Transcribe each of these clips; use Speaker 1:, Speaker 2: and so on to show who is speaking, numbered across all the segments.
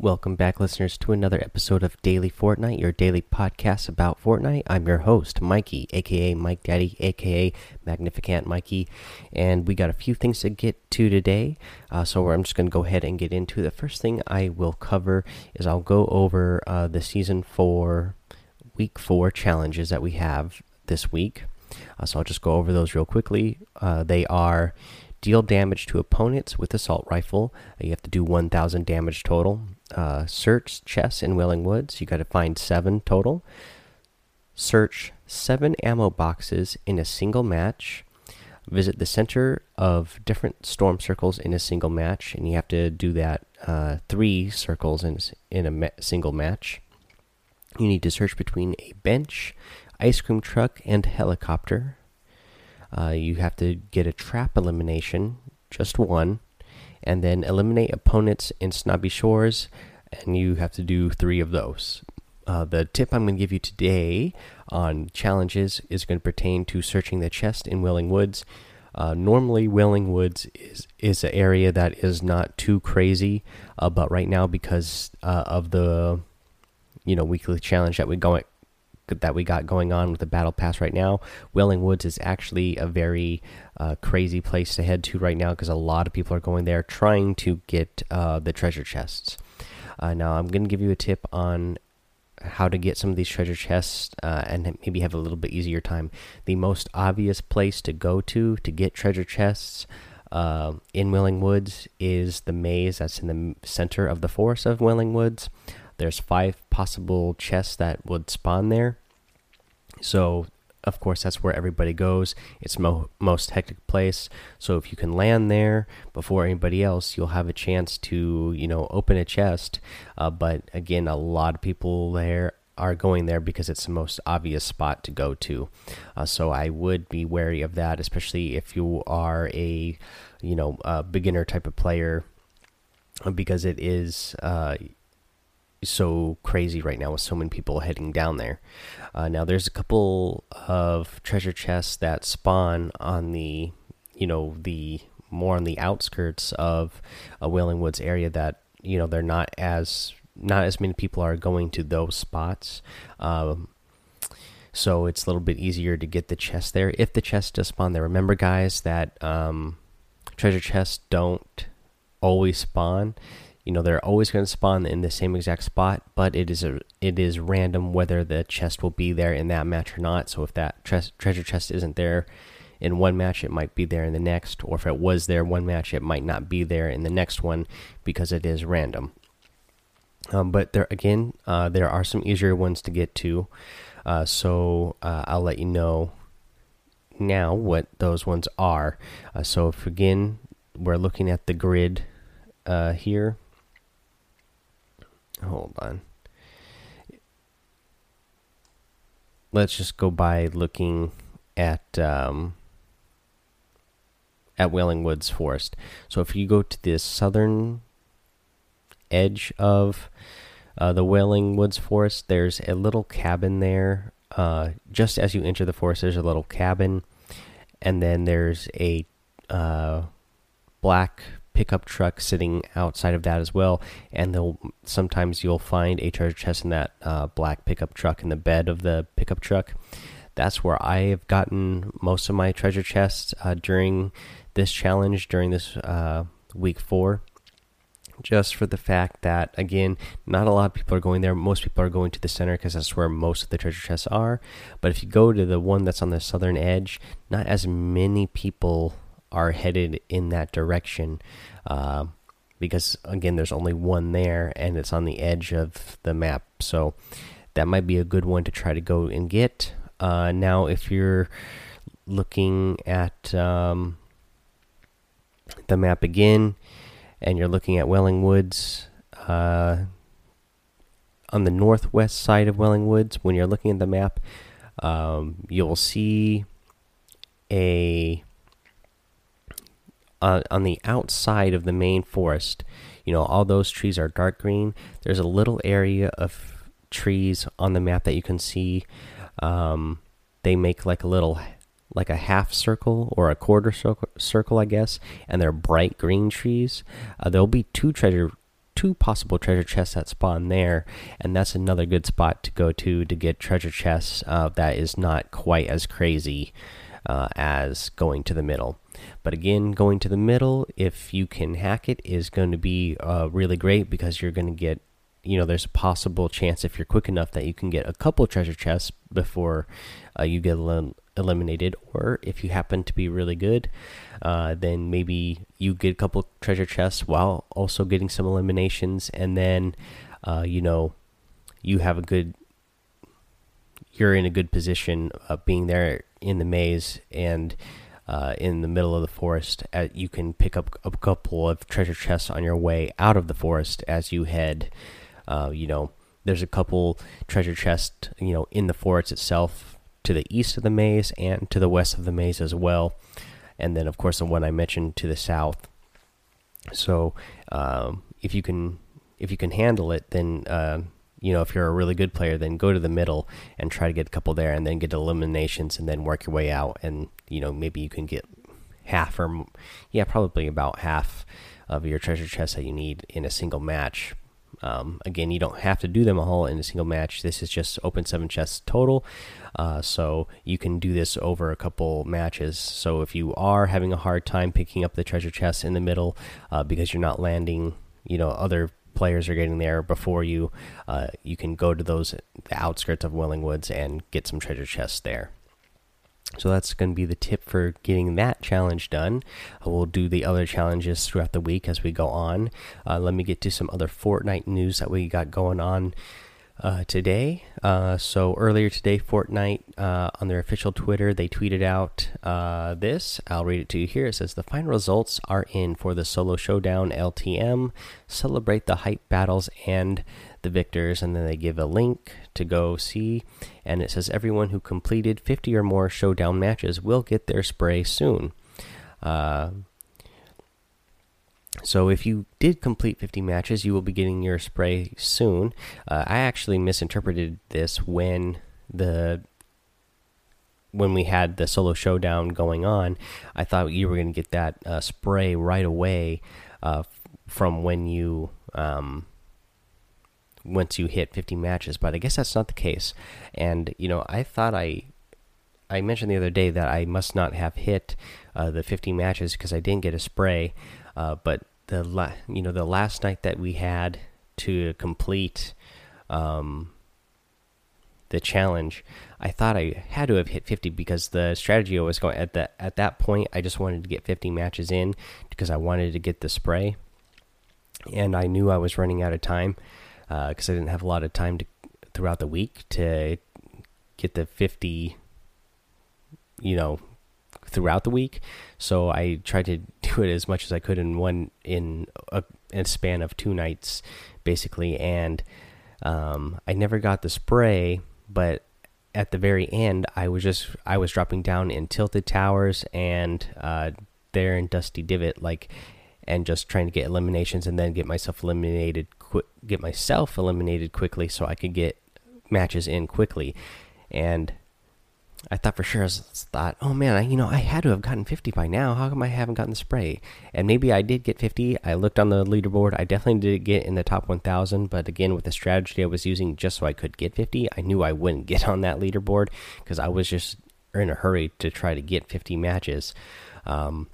Speaker 1: Welcome back, listeners, to another episode of Daily Fortnite, your daily podcast about Fortnite. I'm your host, Mikey, aka Mike Daddy, aka Magnificent Mikey, and we got a few things to get to today. Uh, so I'm just going to go ahead and get into it. the first thing I will cover is I'll go over uh, the season four, week four challenges that we have this week. Uh, so I'll just go over those real quickly. Uh, they are deal damage to opponents with assault rifle. you have to do 1,000 damage total uh, search chests in Wailing Woods. You got to find seven total. Search seven ammo boxes in a single match. Visit the center of different storm circles in a single match, and you have to do that uh, three circles in in a ma single match. You need to search between a bench, ice cream truck, and helicopter. Uh, you have to get a trap elimination, just one and then eliminate opponents in Snobby Shores, and you have to do three of those. Uh, the tip I'm going to give you today on challenges is going to pertain to searching the chest in Wailing Woods. Uh, normally, Wailing Woods is is an area that is not too crazy, uh, but right now because uh, of the you know weekly challenge that we going that we got going on with the battle pass right now. Wailing Woods is actually a very uh, crazy place to head to right now because a lot of people are going there trying to get uh, the treasure chests. Uh, now, I'm going to give you a tip on how to get some of these treasure chests uh, and maybe have a little bit easier time. The most obvious place to go to to get treasure chests uh, in Wailing Woods is the maze that's in the center of the forest of Wailing Woods. There's five possible chests that would spawn there. So, of course, that's where everybody goes. It's mo most hectic place. So, if you can land there before anybody else, you'll have a chance to, you know, open a chest. Uh, but again, a lot of people there are going there because it's the most obvious spot to go to. Uh, so I would be wary of that, especially if you are a, you know, a beginner type of player, because it is, uh, so crazy right now with so many people heading down there. Uh, now, there's a couple of treasure chests that spawn on the, you know, the more on the outskirts of a Wailing Woods area that you know they're not as not as many people are going to those spots. Um, so it's a little bit easier to get the chest there if the chest does spawn there. Remember, guys, that um, treasure chests don't always spawn you know they're always going to spawn in the same exact spot but it is a it is random whether the chest will be there in that match or not. So if that tre treasure chest isn't there in one match it might be there in the next or if it was there one match it might not be there in the next one because it is random. Um, but there again uh, there are some easier ones to get to. Uh, so uh, I'll let you know now what those ones are. Uh, so if again we're looking at the grid uh, here hold on. Let's just go by looking at um, at Wailing Woods Forest. So if you go to the southern edge of uh, the Wailing Woods Forest, there's a little cabin there. Uh, just as you enter the forest, there's a little cabin, and then there's a uh, black pickup truck sitting outside of that as well. And they'll sometimes you'll find a treasure chest in that uh, black pickup truck in the bed of the pickup truck. That's where I have gotten most of my treasure chests uh, during this challenge during this uh, week four. Just for the fact that, again, not a lot of people are going there. Most people are going to the center because that's where most of the treasure chests are. But if you go to the one that's on the southern edge, not as many people are headed in that direction uh, because again there's only one there and it's on the edge of the map. So that might be a good one to try to go and get. Uh, now if you're looking at um, the map again and you're looking at Wailing Woods uh, on the northwest side of Wailing Woods when you're looking at the map um, you'll see a uh, on the outside of the main forest, you know, all those trees are dark green. There's a little area of trees on the map that you can see. Um, they make like a little, like a half circle or a quarter circle, circle I guess, and they're bright green trees. Uh, there'll be two treasure two possible treasure chests that spawn there, and that's another good spot to go to to get treasure chests uh, that is not quite as crazy uh, as going to the middle. But again, going to the middle, if you can hack it, is going to be uh, really great because you're going to get, you know, there's a possible chance if you're quick enough that you can get a couple treasure chests before uh, you get elim eliminated. Or if you happen to be really good, uh, then maybe you get a couple treasure chests while also getting some eliminations, and then, uh, you know, you have a good you're in a good position of being there in the maze and uh, in the middle of the forest. Uh, you can pick up a couple of treasure chests on your way out of the forest as you head. Uh, you know, there's a couple treasure chests, you know, in the forest itself to the east of the maze and to the west of the maze as well. And then, of course, the one I mentioned to the south. So, um, if you can, if you can handle it, then uh, you know, if you're a really good player, then go to the middle and try to get a couple there, and then get eliminations, and then work your way out, and you know, maybe you can get half or yeah, probably about half of your treasure chests that you need in a single match. Um, again, you don't have to do them all in a single match. This is just open seven chests total, uh, so you can do this over a couple matches. So if you are having a hard time picking up the treasure chests in the middle uh, because you're not landing, you know, other players are getting there before you, uh, you can go to those the outskirts of Wailing Woods and get some treasure chests there. So that's going to be the tip for getting that challenge done. We'll do the other challenges throughout the week as we go on. Uh, let me get to some other Fortnite news that we got going on uh, today. Uh, so earlier today, Fortnite uh, on their official Twitter, they tweeted out uh, this. I'll read it to you here. It says the final results are in for the solo showdown LTM. Celebrate the hype battles and the victors, and then they give a link to go see. And it says everyone who completed 50 or more showdown matches will get their spray soon. So if you did complete 50 matches, you will be getting your spray soon. Uh, I actually misinterpreted this when the when we had the solo showdown going on. I thought you were going to get that uh, spray right away uh, from when you um, once you hit 50 matches, but I guess that's not the case. And you know, I thought I I mentioned the other day that I must not have hit uh, the 50 matches because I didn't get a spray. Uh, but the la you know the last night that we had to complete um, the challenge, I thought I had to have hit 50 because the strategy I was going at that at that point. I just wanted to get 50 matches in because I wanted to get the spray, and I knew I was running out of time because uh, I didn't have a lot of time to throughout the week to get the 50 you know throughout the week. So I tried to do it as much as I could in one in a, in a span of two nights, basically. And um, I never got the spray, but at the very end, I was just I was dropping down in tilted towers and uh, there in Dusty Divot, like, and just trying to get eliminations and then get myself eliminated, get myself eliminated quickly so I could get matches in quickly. And I thought for sure, I thought, oh man, I, you know, I had to have gotten 50 by now. How come I haven't gotten the spray? And maybe I did get 50. I looked on the leaderboard. I definitely did get in the top 1,000. But again, with the strategy I was using just so I could get 50, I knew I wouldn't get on that leaderboard because I was just in a hurry to try to get 50 matches. Um,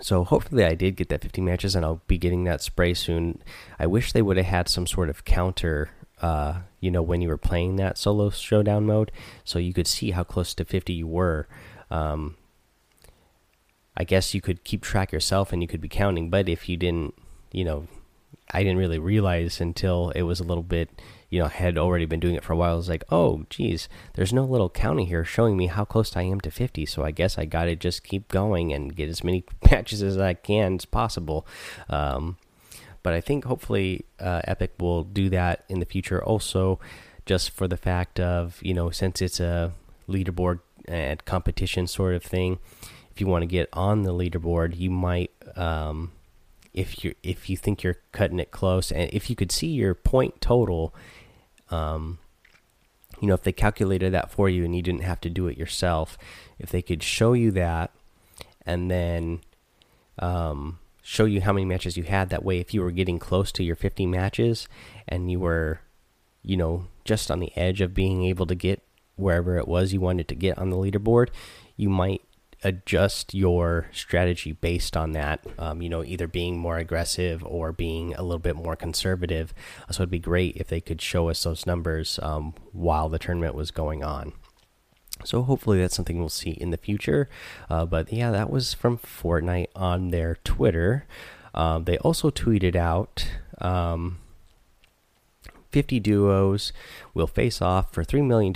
Speaker 1: so hopefully I did get that 50 matches and I'll be getting that spray soon. I wish they would have had some sort of counter uh, you know, when you were playing that solo showdown mode, so you could see how close to 50 you were. Um, I guess you could keep track yourself and you could be counting, but if you didn't, you know, I didn't really realize until it was a little bit, you know, I had already been doing it for a while. I was like, oh, geez, there's no little counting here showing me how close I am to 50. So I guess I got to just keep going and get as many matches as I can as possible. Um, but I think hopefully uh, Epic will do that in the future also, just for the fact of, you know, since it's a leaderboard and competition sort of thing, if you want to get on the leaderboard, you might. Um, if you if you think you're cutting it close, and if you could see your point total, um, you know, if they calculated that for you and you didn't have to do it yourself, if they could show you that, and then um, show you how many matches you had. That way, if you were getting close to your 50 matches and you were, you know, just on the edge of being able to get wherever it was you wanted to get on the leaderboard, you might adjust your strategy based on that. Um, you know, either being more aggressive or being a little bit more conservative. So it'd be great if they could show us those numbers um, while the tournament was going on. So hopefully that's something we'll see in the future. Uh, but yeah, that was from Fortnite on their Twitter. Um, they also tweeted out um, 50 duos will face off for $3 million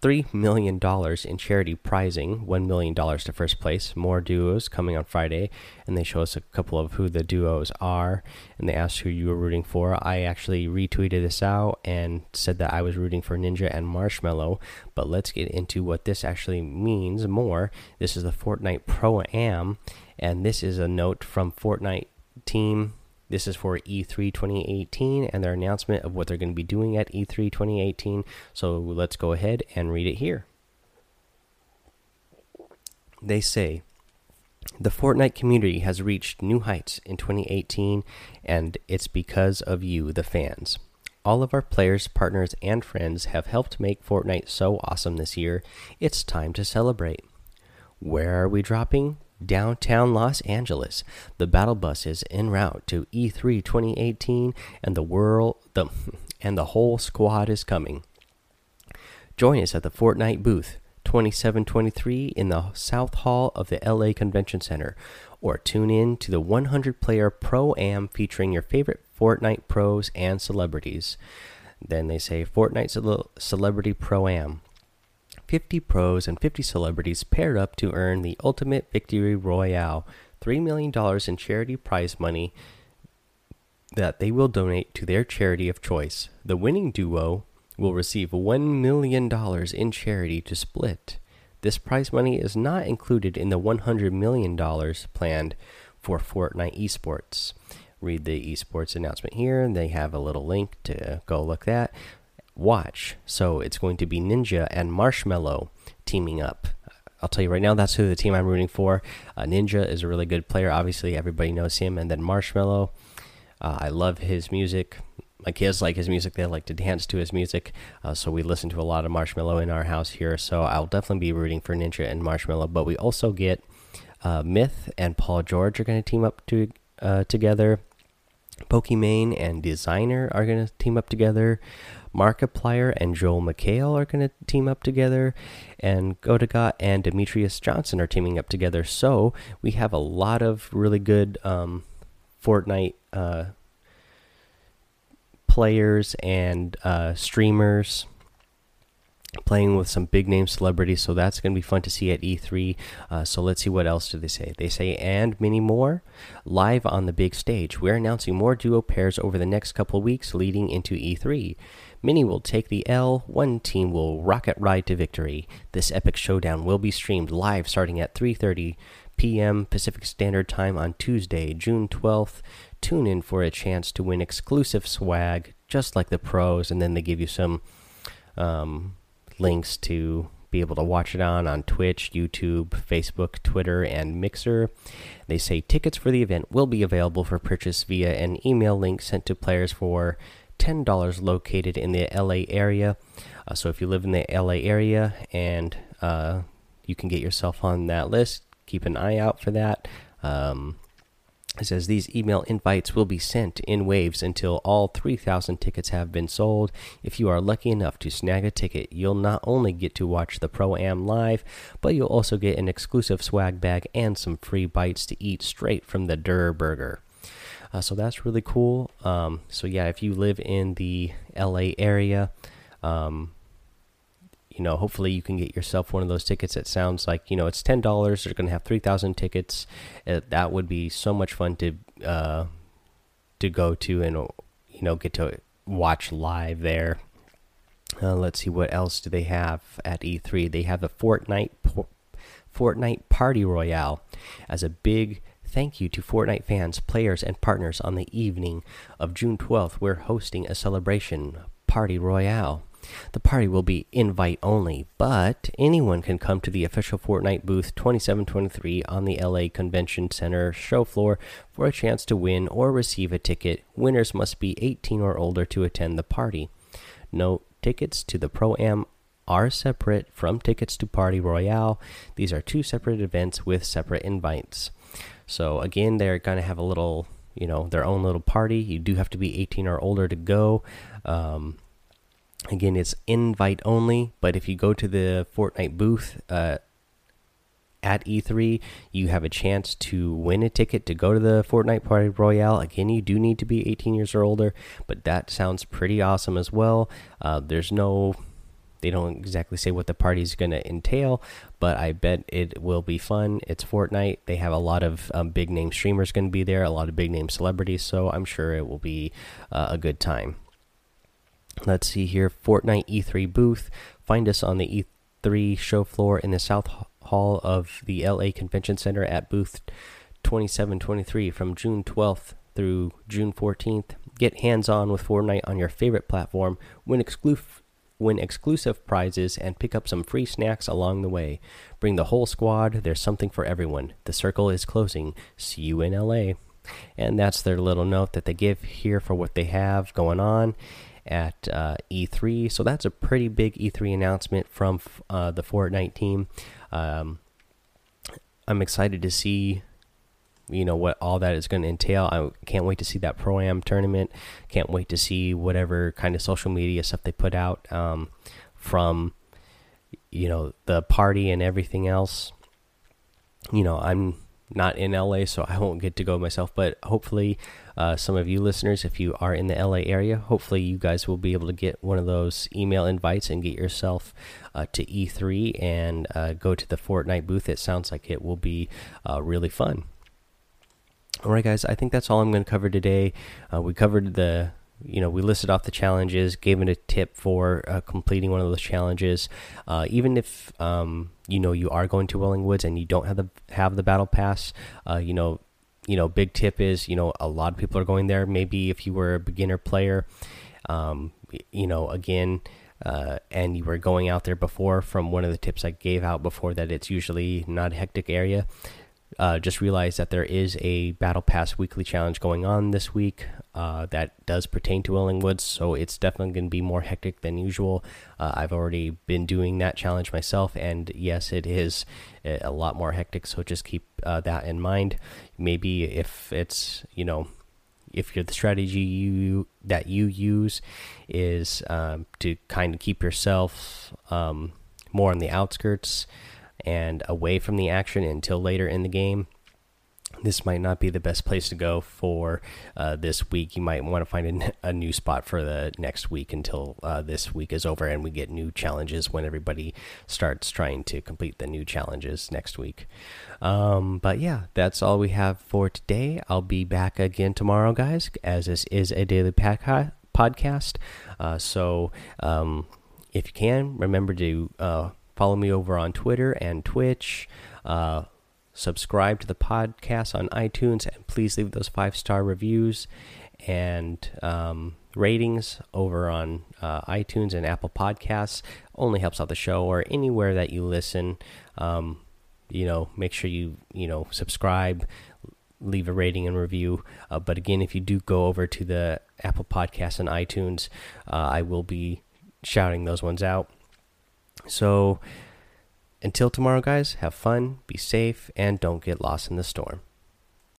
Speaker 1: $3 million in charity prizing, $1 million to first place. More duos coming on Friday, and they show us a couple of who the duos are, and they asked who you were rooting for. I actually retweeted this out and said that I was rooting for Ninja and Marshmello, but let's get into what this actually means more. This is the Fortnite Pro Am, and this is a note from Fortnite team this is for E3 2018 and their announcement of what they're going to be doing at E3 2018. So let's go ahead and read it here. They say the Fortnite community has reached new heights in 2018, and it's because of you, the fans. All of our players, partners, and friends have helped make Fortnite so awesome this year. It's time to celebrate. Where are we dropping? Downtown Los Angeles. The battle bus is en route to E3 2018 and the world the and the whole squad is coming. Join us at the Fortnite booth 2723 in the South Hall of the LA Convention Center or tune in to the 100 player Pro Am featuring your favorite Fortnite pros and celebrities. Then they say Fortnite Celebrity Pro Am. 50 pros and 50 celebrities paired up to earn the ultimate victory royale $3 million in charity prize money that they will donate to their charity of choice. The winning duo will receive $1 million in charity to split. This prize money is not included in the $100 million planned for Fortnite esports. Read the esports announcement here, and they have a little link to go look that watch. So it's going to be Ninja and Marshmello teaming up. I'll tell you right now, that's who the team I'm rooting for. Uh, Ninja is a really good player. Obviously, everybody knows him. And then Marshmello, uh, I love his music. My kids like his music. They like to dance to his music. Uh, so we listen to a lot of Marshmello in our house here. So I'll definitely be rooting for Ninja and Marshmello. But we also get uh, Myth and Paul George are going to team up to, uh, together. Pokimane and Desiigner are going to team up together. Markiplier and Joel McHale are going to team up together, and Gotaga and Demetrious Johnson are teaming up together. So we have a lot of really good um, Fortnite uh, players and uh, streamers playing with some big name celebrities so that's going to be fun to see at e3 uh, so let's see what else do they say they say and many more live on the big stage we're announcing more duo pairs over the next couple weeks leading into e3 Many will take the L, one team will rocket ride to victory. This epic showdown will be streamed live starting at 3:30 p.m. Pacific Standard Time on Tuesday, June 12th. Tune in for a chance to win exclusive swag just like the pros and then they give you some um, links to be able to watch it on on Twitch, YouTube, Facebook, Twitter, and Mixer. They say tickets for the event will be available for purchase via an email link sent to players for $10 located in the LA area. Uh, so if you live in the LA area and uh, you can get yourself on that list, keep an eye out for that. Um, it says these email invites will be sent in waves until all 3,000 tickets have been sold. If you are lucky enough to snag a ticket, you'll not only get to watch the Pro Am live, but you'll also get an exclusive swag bag and some free bites to eat straight from the Durr Burger. Uh, so that's really cool. Um, so yeah, if you live in the LA area, um, you know, hopefully you can get yourself one of those tickets. It sounds like you know it's ten dollars. They're going to have three thousand tickets. Uh, that would be so much fun to uh, to go to and you know get to watch live there. Uh, let's see what else do they have at E3. They have the Fortnite Fortnite Party Royale as a big Thank you to Fortnite fans, players, and partners on the evening of June 12th. We're hosting a celebration party royale. The party will be invite only, but anyone can come to the official Fortnite booth 2723 on the LA Convention Center show floor for a chance to win or receive a ticket. Winners must be 18 or older to attend the party. Note tickets to the Pro Am are separate from tickets to Party Royale. These are two separate events with separate invites. So, again, they're going to have a little, you know, their own little party. You do have to be 18 or older to go. Um, Again, it's invite only, but if you go to the Fortnite booth uh, at E3, you have a chance to win a ticket to go to the Fortnite Party Royale. Again, you do need to be 18 years or older, but that sounds pretty awesome as well. Uh, there's no, they don't exactly say what the party is going to entail, but I bet it will be fun. It's Fortnite. They have a lot of um, big name streamers going to be there, a lot of big name celebrities, so I'm sure it will be uh, a good time. Let's see here Fortnite E3 booth. Find us on the E3 show floor in the South Hall of the LA Convention Center at booth 2723 from June 12th through June 14th. Get hands on with Fortnite on your favorite platform, win, exclu win exclusive prizes, and pick up some free snacks along the way. Bring the whole squad, there's something for everyone. The circle is closing. See you in LA. And that's their little note that they give here for what they have going on at uh, E3. So that's a pretty big E3 announcement from uh, the Fortnite team. Um, I'm excited to see, you know, what all that is going to entail. I can't wait to see that pro am tournament. Can't wait to see whatever kind of social media stuff they put out um, from, you know, the party and everything else. You know, I'm not in LA, so I won't get to go myself. But hopefully, uh, some of you listeners, if you are in the LA area, hopefully you guys will be able to get one of those email invites and get yourself uh, to E3 and uh, go to the Fortnite booth. It sounds like it will be uh, really fun. All right, guys, I think that's all I'm going to cover today. Uh, we covered the you know we listed off the challenges gave it a tip for uh, completing one of those challenges. Uh, even if um, you know you are going to Wailing Woods and you don't have the have the battle pass uh, you know you know big tip is you know a lot of people are going there. Maybe if you were a beginner player um, you know again uh, and you were going out there before from one of the tips I gave out before that it's usually not a hectic area uh, just realize that there is a Battle Pass weekly challenge going on this week uh, that does pertain to Wailing Woods, so it's definitely going to be more hectic than usual. Uh, I've already been doing that challenge myself, and yes, it is a lot more hectic, so just keep uh, that in mind. Maybe if it's, you know, if you're the strategy you that you use is um, to kind of keep yourself um, more on the outskirts and away from the action until later in the game. This might not be the best place to go for uh, this week. You might want to find a, new spot for the next week until uh, this week is over and we get new challenges when everybody starts trying to complete the new challenges next week. Um, but yeah, that's all we have for today. I'll be back again tomorrow, guys, as this is a daily podcast. Uh, so um, if you can, remember to uh, Follow me over on Twitter and Twitch. Subscribe to the podcast on iTunes, and please leave those five star reviews and um, ratings over on uh, iTunes and Apple Podcasts. Only helps out the show or anywhere that you listen. Um, you know, make sure you you know subscribe, leave a rating and review. Uh, but again, if you do go over to the Apple Podcasts and iTunes, uh, I will be shouting those ones out. So until tomorrow, guys, have fun, be safe, and don't get lost in the storm.